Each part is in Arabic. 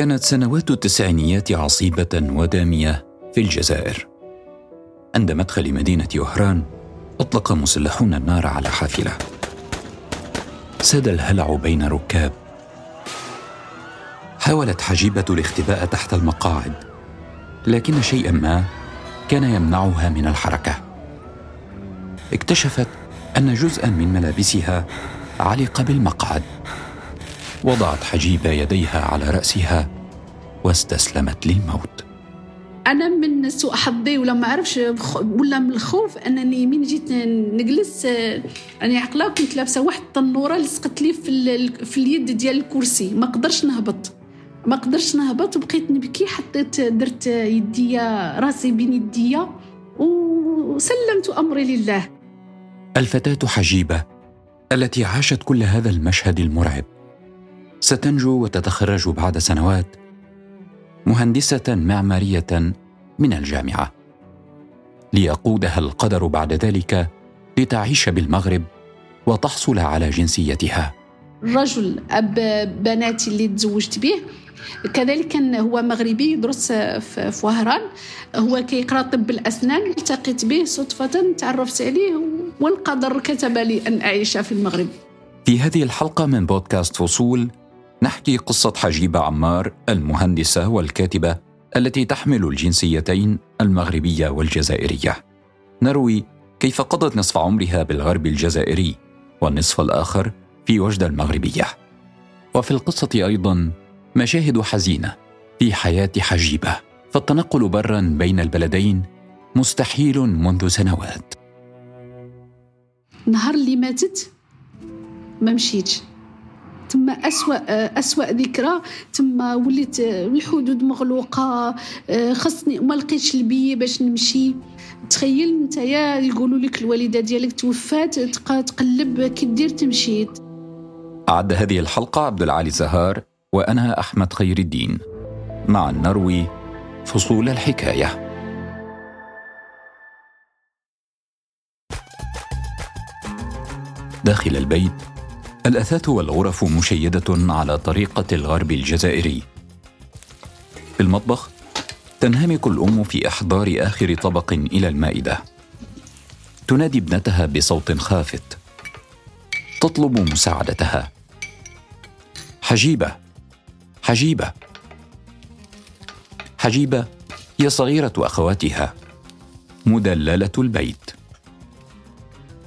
كانت سنوات التسعينيات عصيبة ودامية في الجزائر. عند مدخل مدينة وهران أطلق مسلحون النار على حافلة. ساد الهلع بين ركاب. حاولت حجيبة الاختباء تحت المقاعد، لكن شيئا ما كان يمنعها من الحركة. اكتشفت أن جزءا من ملابسها علق بالمقعد وضعت حجيبه يديها على رأسها واستسلمت للموت. أنا من سوء حظي ولا ما عرفش ولا من الخوف أنني من جيت نجلس راني عقلة كنت لابسة واحد التنورة لصقت لي في, في اليد ديال الكرسي. ما قدرش نهبط. ما قدرش نهبط وبقيت نبكي حطيت درت يديا راسي بين يديا وسلمت أمري لله. الفتاة حجيبة التي عاشت كل هذا المشهد المرعب ستنجو وتتخرج بعد سنوات مهندسة معمارية من الجامعة. ليقودها القدر بعد ذلك لتعيش بالمغرب وتحصل على جنسيتها. الرجل أب بناتي اللي تزوجت به كذلك كان هو مغربي يدرس في وهران. هو كيقرأ طب الأسنان التقيت به صدفة تعرفت عليه والقدر كتب لي أن أعيش في المغرب. في هذه الحلقة من بودكاست فصول نحكي قصة حجيبة عمار المهندسة والكاتبة التي تحمل الجنسيتين المغربية والجزائرية. نروي كيف قضت نصف عمرها بالغرب الجزائري والنصف الآخر في وجدة المغربية. وفي القصة أيضا مشاهد حزينة في حياة حجيبة، فالتنقل برا بين البلدين مستحيل منذ سنوات. نهار اللي ماتت ما مشيتش تما أسوأ أسوأ ذكرى. تما وليت الحدود مغلوقة. خصني ما لقيتش البي باش نمشي. تخيل نتايا يقولوا لك الوالدة ديالك توفات تقلب كي دير تمشي. أعد هذه الحلقة عبد العالي زهار وأنا أحمد خير الدين. مع نروي فصول الحكاية. داخل البيت الأثاث والغرف مشيدة على طريقة الغرب الجزائري. في المطبخ تنهمك الأم في إحضار آخر طبق إلى المائدة. تنادي ابنتها بصوت خافت. تطلب مساعدتها. حجيبة حجيبة حجيبة هي صغيرة أخواتها مدللة البيت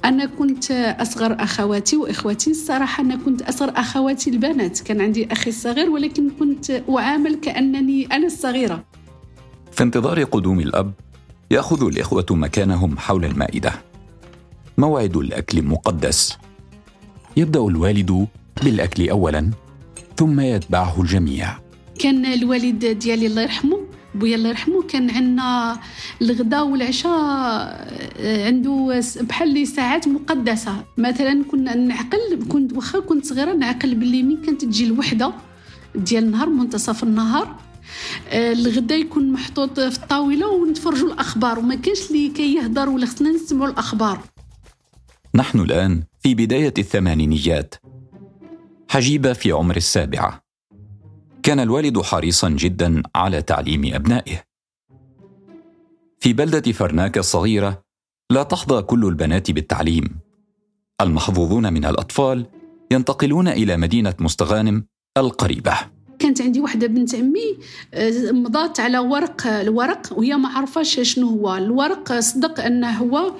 أنا كنت أصغر أخواتي وإخواتي الصراحة أنا كنت أصغر أخواتي البنات. كان عندي أخي الصغير ولكن كنت أعامل كأنني أنا الصغيرة. في انتظار قدوم الأب يأخذ الإخوة مكانهم حول المائدة. موعد الأكل مقدس. يبدأ الوالد بالأكل أولا ثم يتبعه الجميع. كان الوالد ديالي الله يرحمه بويا الله يرحمه كان عندنا الغداء والعشاء آه، عنده بحال لي ساعات مقدسة. مثلا كنا نعقل كنت واخا كنت صغيرة نعقل باللي مين كانت تجي الوحدة ديال النهار منتصف النهار. آه، الغداء يكون محطوط في الطاولة ونتفرجوا الأخبار وما كانش اللي كيهضر ولا خصنا نسمعوا الأخبار. نحن الآن في بداية الثمانينيات. حجيبة في عمر السابعة. كان الوالد حريصا جدا على تعليم أبنائه. في بلدة فرناك الصغيرة لا تحظى كل البنات بالتعليم. المحظوظون من الأطفال ينتقلون إلى مدينة مستغانم القريبة. كانت عندي واحدة بنت عمي آه، مضات على ورق الورق وهي ما عرفاش شنو هو. الورق صدق أنه هو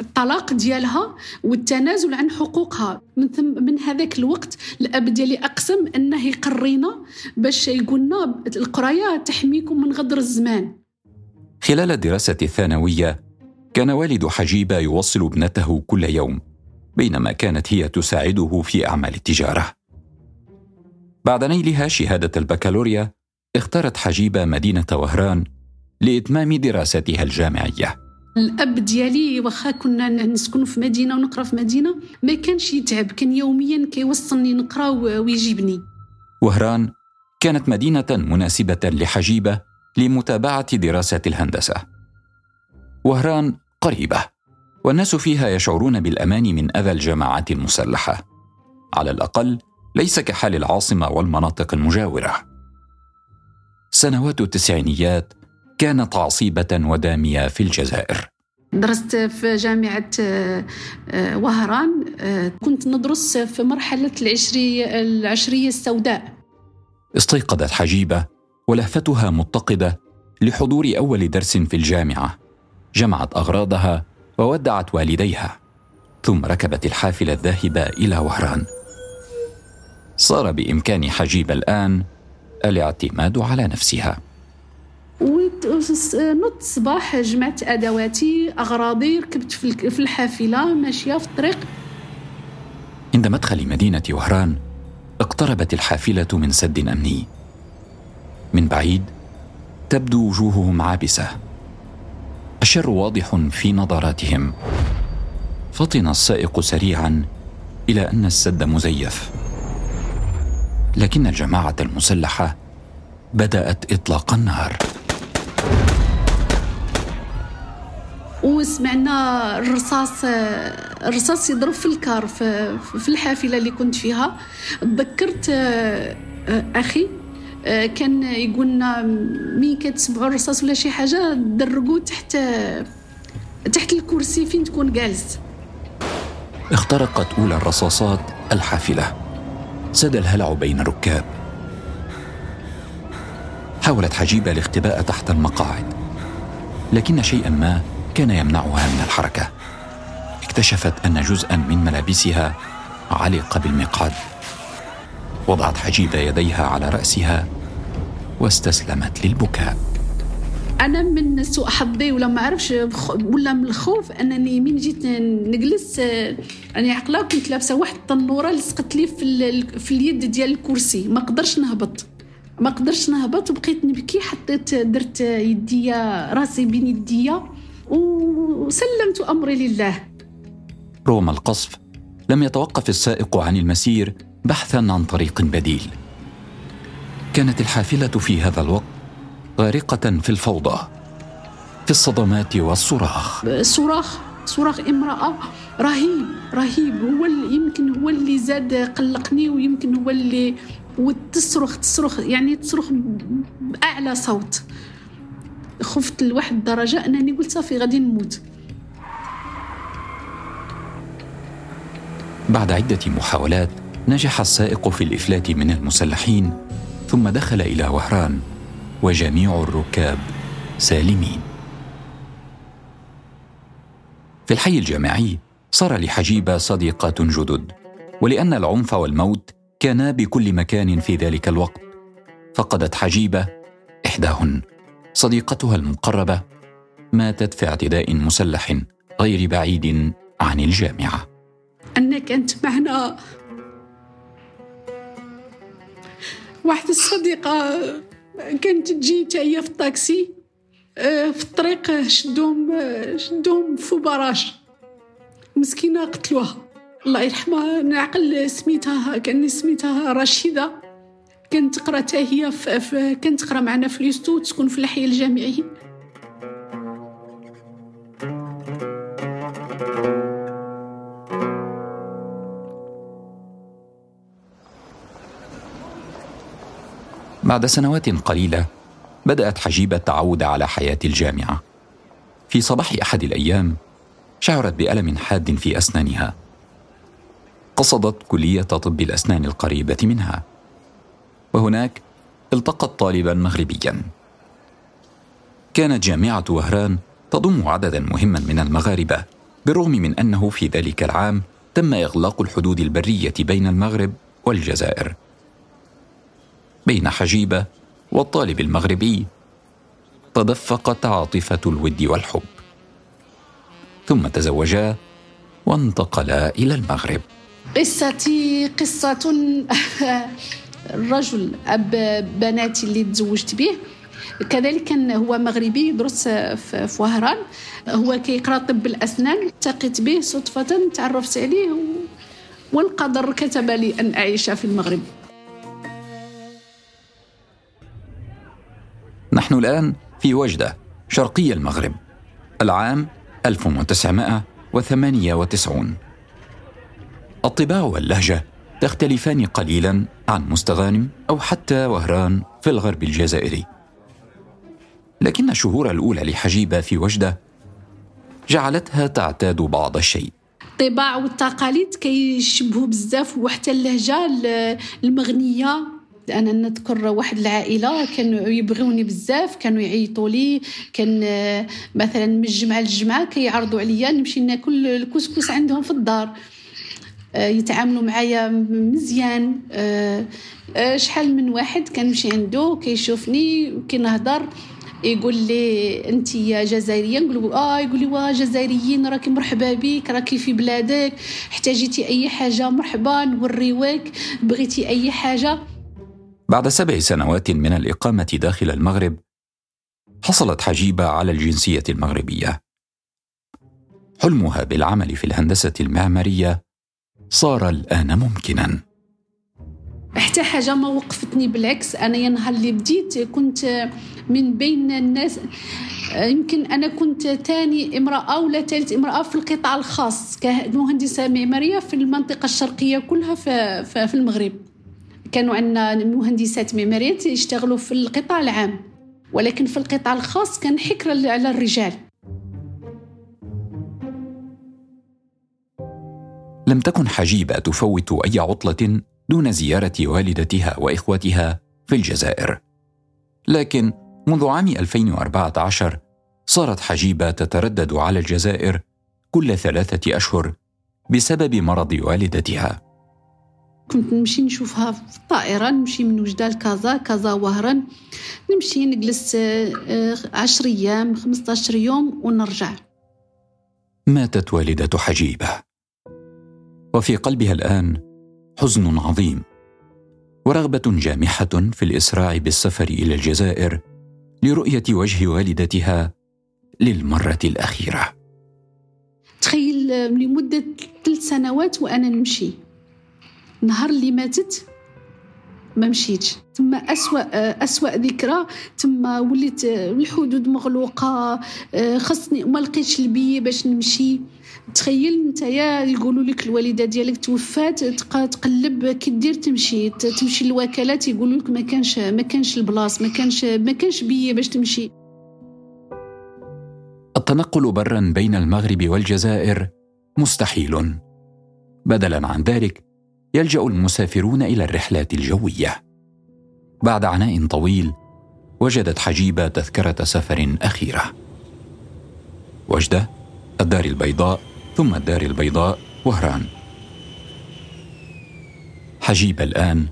الطلاق ديالها والتنازل عن حقوقها. من ثم من هذاك الوقت الأب ديالي أقسم أنه يقرينا باش يقولنا القراية تحميكم من غدر الزمان. خلال الدراسة الثانوية كان والد حجيبة يوصل ابنته كل يوم بينما كانت هي تساعده في أعمال التجارة. بعد نيلها شهاده البكالوريا اختارت حجيبة مدينة وهران لإتمام دراستها الجامعية. الأب ديالي واخا كنا نسكن في مدينة ونقرأ في مدينة ما كانش يتعب كان يوميا كيوصلني نقرأ ويجيبني. وهران كانت مدينة مناسبة لحجيبة لمتابعة دراسة الهندسة. وهران قريبة والناس فيها يشعرون بالأمان من أذى الجماعات المسلحة. على الأقل ليس كحال العاصمة والمناطق المجاورة. سنوات التسعينيات كانت عصيبة ودامية في الجزائر. درست في جامعة آه، وهران آه، كنت ندرس في مرحلة العشرية, العشرية السوداء. استيقظت حجيبة ولهفتها متقدة لحضور أول درس في الجامعة. جمعت أغراضها وودعت والديها ثم ركبت الحافلة الذاهبة إلى وهران. صار بإمكان حجيبة الآن الاعتماد على نفسها. نط الصباح جمعت أدواتي أغراضي ركبت في الحافلة ماشية في الطريق. عند مدخل مدينة وهران اقتربت الحافلة من سد أمني. من بعيد تبدو وجوههم عابسة. الشر واضح في نظراتهم. فطن السائق سريعا إلى أن السد مزيف. لكن الجماعة المسلحة بدأت إطلاق النار. وسمعنا الرصاص الرصاص يضرب في الكار في, في الحافلة اللي كنت فيها. تذكرت آه، أخي آه، كان يقولنا مين كتسمعوا الرصاص ولا شي حاجة درقوا تحت تحت الكرسي فين تكون جالس. اخترقت أولى الرصاصات الحافلة. ساد الهلع بين الركاب حاولت حجيبة الاختباء تحت المقاعد لكن شيئا ما كان يمنعها من الحركة. اكتشفت أن جزءا من ملابسها علق بالمقعد. وضعت حجيبة يديها على رأسها واستسلمت للبكاء. أنا من سوء حظي ولا ما عرفش ولا من الخوف أنني من جيت نجلس يعني عقلة كنت لابسة واحد التنورة لصقت لي في, في اليد ديال الكرسي. ما قدرش نهبط. ما قدرش نهبط وبقيت نبكي حطيت درت يديا راسي بين يديا وسلمت أمري لله. رغم القصف لم يتوقف السائق عن المسير بحثا عن طريق بديل. كانت الحافلة في هذا الوقت غارقة في الفوضى في الصدمات والصراخ. صراخ صراخ امرأة رهيب رهيب. هو اللي يمكن هو اللي زاد قلقني ويمكن هو اللي وتصرخ تصرخ يعني تصرخ بأعلى صوت. خفت لواحد الدرجة أنني قلت صافي غادي نموت. بعد عدة محاولات نجح السائق في الإفلات من المسلحين ثم دخل إلى وهران. وجميع الركاب سالمين. في الحي الجامعي صار لحجيبه صديقات جدد ولأن العنف والموت كانا بكل مكان في ذلك الوقت. فقدت حجيبة إحداهن. صديقتها المقربة ماتت في اعتداء مسلح غير بعيد عن الجامعة. أن كانت معنا. واحدة الصديقة كانت تجي هي في الطاكسي آه، في الطريق شدوهم شدوهم في براج مسكينة قتلوها. الله يرحمها نعقل سميتها كان سميتها رشيدة. كانت تقرا هي في كانت تقرأ معنا في ليستو تسكن في الحي الجامعي بعد سنوات قليلة بدأت حجيبة تعود على حياة الجامعة. في صباح أحد الأيام شعرت بألم حاد في أسنانها. قصدت كلية طب الأسنان القريبة منها. وهناك التقت طالبا مغربيا. كانت جامعة وهران تضم عددا مهما من المغاربة بالرغم من أنه في ذلك العام تم إغلاق الحدود البرية بين المغرب والجزائر. بين حجيبة والطالب المغربي. تدفقت عاطفة الود والحب. ثم تزوجا وانتقلا إلى المغرب. قصتي قصة الرجل أب بناتي اللي تزوجت به. كذلك كان هو مغربي يدرس في وهران. هو كيقرأ طب الأسنان التقيت به صدفة تعرفت عليه والقدر كتب لي أن أعيش في المغرب. نحن الآن في وجدة شرقي المغرب العام 1998 الطباع واللهجة تختلفان قليلا عن مستغانم أو حتى وهران في الغرب الجزائري. لكن الشهور الأولى لحجيبة في وجدة جعلتها تعتاد بعض الشيء. الطباع والتقاليد كيشبهوا بزاف وحتى اللهجة المغنية أنا نذكر واحد العائلة كانوا يبغوني بزاف كانوا يعيطوا لي كان مثلا من الجمعة للجمعة كيعرضوا عليا نمشي ناكل الكسكس عندهم في الدار. آه، يتعاملوا معايا مزيان. آه، آه، شحال من واحد كنمشي عنده كيشوفني كنهضر يقول لي أنت جزائرية؟ نقول آه يقول لي واه جزائريين راكي مرحبا بك راكي في بلادك احتاجيتي أي حاجة؟ مرحبا نوريوك بغيتي أي حاجة؟ بعد سبع سنوات من الإقامة داخل المغرب حصلت حجيبة على الجنسية المغربية. حلمها بالعمل في الهندسة المعمارية صار الآن ممكنا. حتى حاجة ما وقفتني بالعكس أنا يا نهار اللي بديت كنت من بين الناس يمكن أنا كنت ثاني امرأة ولا ثالث امرأة في القطاع الخاص كمهندسة معمارية في المنطقة الشرقية كلها في المغرب. كانوا عندنا مهندسات معماريات يشتغلوا في القطاع العام ولكن في القطاع الخاص كان حكر على الرجال. لم تكن حجيبة تفوت أي عطلة دون زيارة والدتها وإخوتها في الجزائر. لكن منذ عام 2014 صارت حجيبة تتردد على الجزائر كل ثلاثة أشهر بسبب مرض والدتها. كنت نمشي نشوفها في الطائرة نمشي من وجدة لكازا كازا وهران نمشي نجلس آه، عشر أيام خمسة يوم ونرجع. ماتت والدة حجيبة. وفي قلبها الآن حزن عظيم ورغبة جامحة في الإسراع بالسفر إلى الجزائر لرؤية وجه والدتها للمرة الأخيرة. تخيل آه، لمدة ثلاث سنوات وأنا نمشي. نهار اللي ماتت ما مشيتش. تما أسوأ أسوأ ذكرى. تما وليت الحدود مغلوقة. خصني ما لقيتش البي باش نمشي. تخيل نتايا يقولوا لك الوالدة ديالك توفات تقلب كي دير تمشي. تمشي للوكالات يقولوا لك ما كانش ما كانش ال place ما كانش ما كانش بي باش تمشي. التنقل برا بين المغرب والجزائر مستحيل. بدلا عن ذلك يلجأ المسافرون إلى الرحلات الجوية. بعد عناء طويل وجدت حجيبة تذكرة سفر أخيرة. وجدة الدار البيضاء ثم الدار البيضاء وهران. حجيبة الآن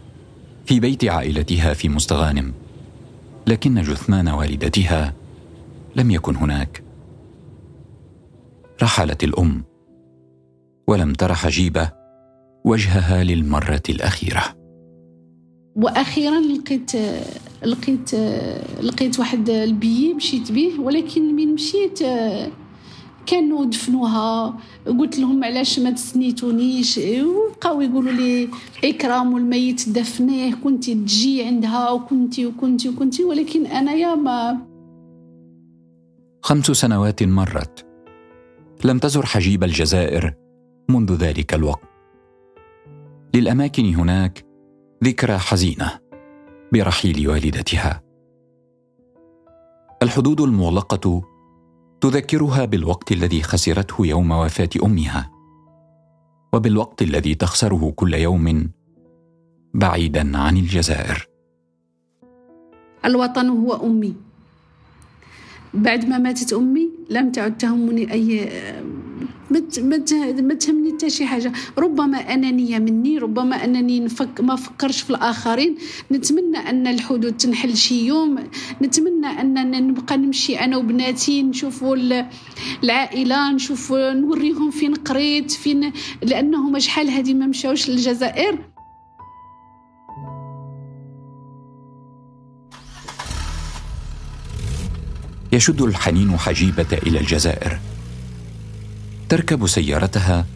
في بيت عائلتها في مستغانم لكن جثمان والدتها لم يكن هناك. رحلت الأم ولم تر حجيبة وجهها للمرة الأخيرة. وأخيرا لقيت لقيت لقيت واحد البي مشيت به ولكن من مشيت كانوا دفنوها. قلت لهم علاش ما تسنيتونيش؟ وبقاو يقولوا لي إكرام الميت دفنيه كنتي تجي عندها وكنتي وكنتي وكنتي ولكن أنا يا ما. خمس سنوات مرت. لم تزر حجيب الجزائر منذ ذلك الوقت. للأماكن هناك ذكرى حزينة برحيل والدتها. الحدود المغلقة تذكرها بالوقت الذي خسرته يوم وفاة أمها وبالوقت الذي تخسره كل يوم بعيدا عن الجزائر. الوطن هو أمي. بعد ما ماتت أمي لم تعد تهمني أي ما تهمني حتى شي حاجة. ربما انانيه مني ربما أنني نفك ما فكرش في الآخرين. نتمنى أن الحدود تنحل شي يوم. نتمنى أننا نبقى نمشي أنا وبناتي نشوفوا العائلة نشوف نوريهم فين قريت فين لأنهم شحال هذه ما مشاوش للجزائر. يشد الحنين حجيبة إلى الجزائر. تركب سيارتها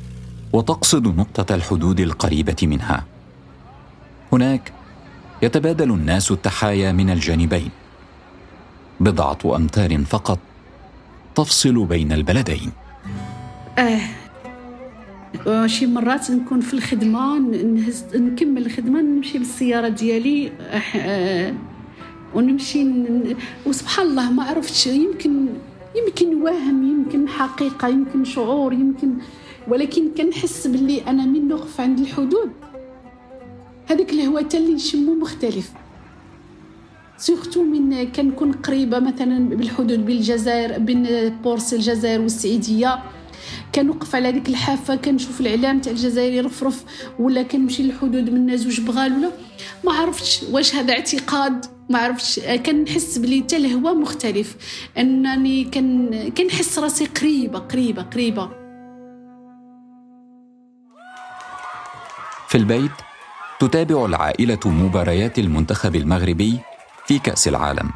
وتقصد نقطة الحدود القريبة منها. هناك يتبادل الناس التحايا من الجانبين. بضعة أمتار فقط تفصل بين البلدين. آه. شي مرات نكون في الخدمة نهز نكمل الخدمة نمشي بالسيارة ديالي آه. ونمشي ن... وسبحان الله ما عرفتش يمكن يمكن وهم يمكن حقيقة يمكن شعور يمكن ولكن كنحس باللي أنا من نقف عند الحدود. هذيك الهواء اللي نشمو مختلف. surtout من كنكون قريبة مثلا بالحدود بين الجزائر بين بورساي الجزائر والسعيديه كنوقف على ديك الحافة كنشوف العلام تاع الجزائر يرفرف ولا كنمشي للحدود من زوج بغال ولا ما عرفتش واش هذا اعتقاد. ما عرفتش كنحس بلي حتى الهواء مختلف. أنني كن كنحس راسي قريبة قريبة قريبة. في البيت تتابع العائلة مباريات المنتخب المغربي في كأس العالم.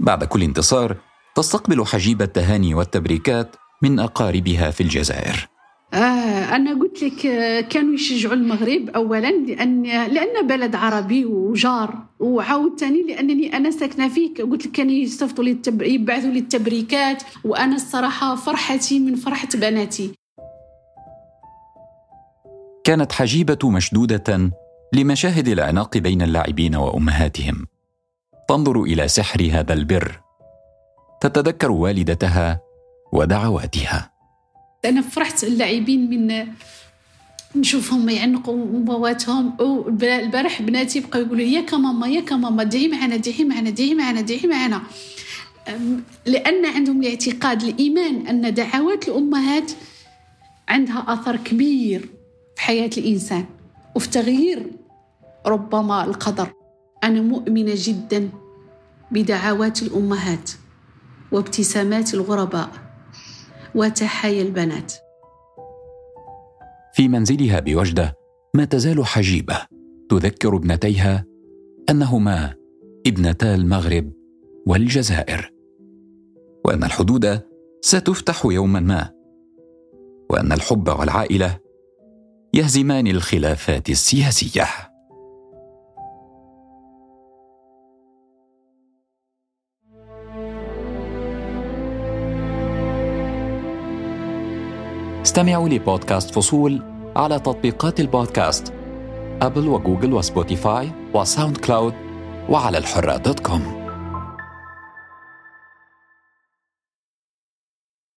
بعد كل انتصار تستقبل حجيب التهاني والتبريكات من أقاربها في الجزائر. آه أنا قلت لك آه، كانوا يشجعوا المغرب أولا لأن لأن بلد عربي وجار. وعاود ثاني لأنني أنا ساكنة فيه قلت لك كانوا يصيفطوا لي. يبعثوا لي التبريكات. وأنا الصراحة فرحتي من فرحة بناتي. كانت حجيبة مشدودة لمشاهد العناق بين اللاعبين وأمهاتهم. تنظر إلى سحر هذا البر تتذكر والدتها ودعواتها. أنا فرحت اللاعبين من نشوفهم يعنقوا مواتهم البارح بناتي بقاو يقولوا ياك ماما ياك ماما دعي معنا دعي معنا دعي معنا دعي معنا. لأن عندهم الاعتقاد الإيمان أن دعوات الأمهات عندها أثر كبير في حياة الإنسان. وفي تغيير ربما القدر. أنا مؤمنة جدا بدعوات الأمهات وابتسامات الغرباء. وتحايا البنات. في منزلها بوجدة ما تزال حجيبة. تذكر ابنتيها أنهما ابنتا المغرب والجزائر. وأن الحدود ستفتح يوما ما. وأن الحب والعائلة يهزمان الخلافات السياسية. استمعوا لبودكاست فصول على تطبيقات البودكاست أبل وجوجل وسبوتيفاي وساوند كلاود وعلى الحرة دوت كوم.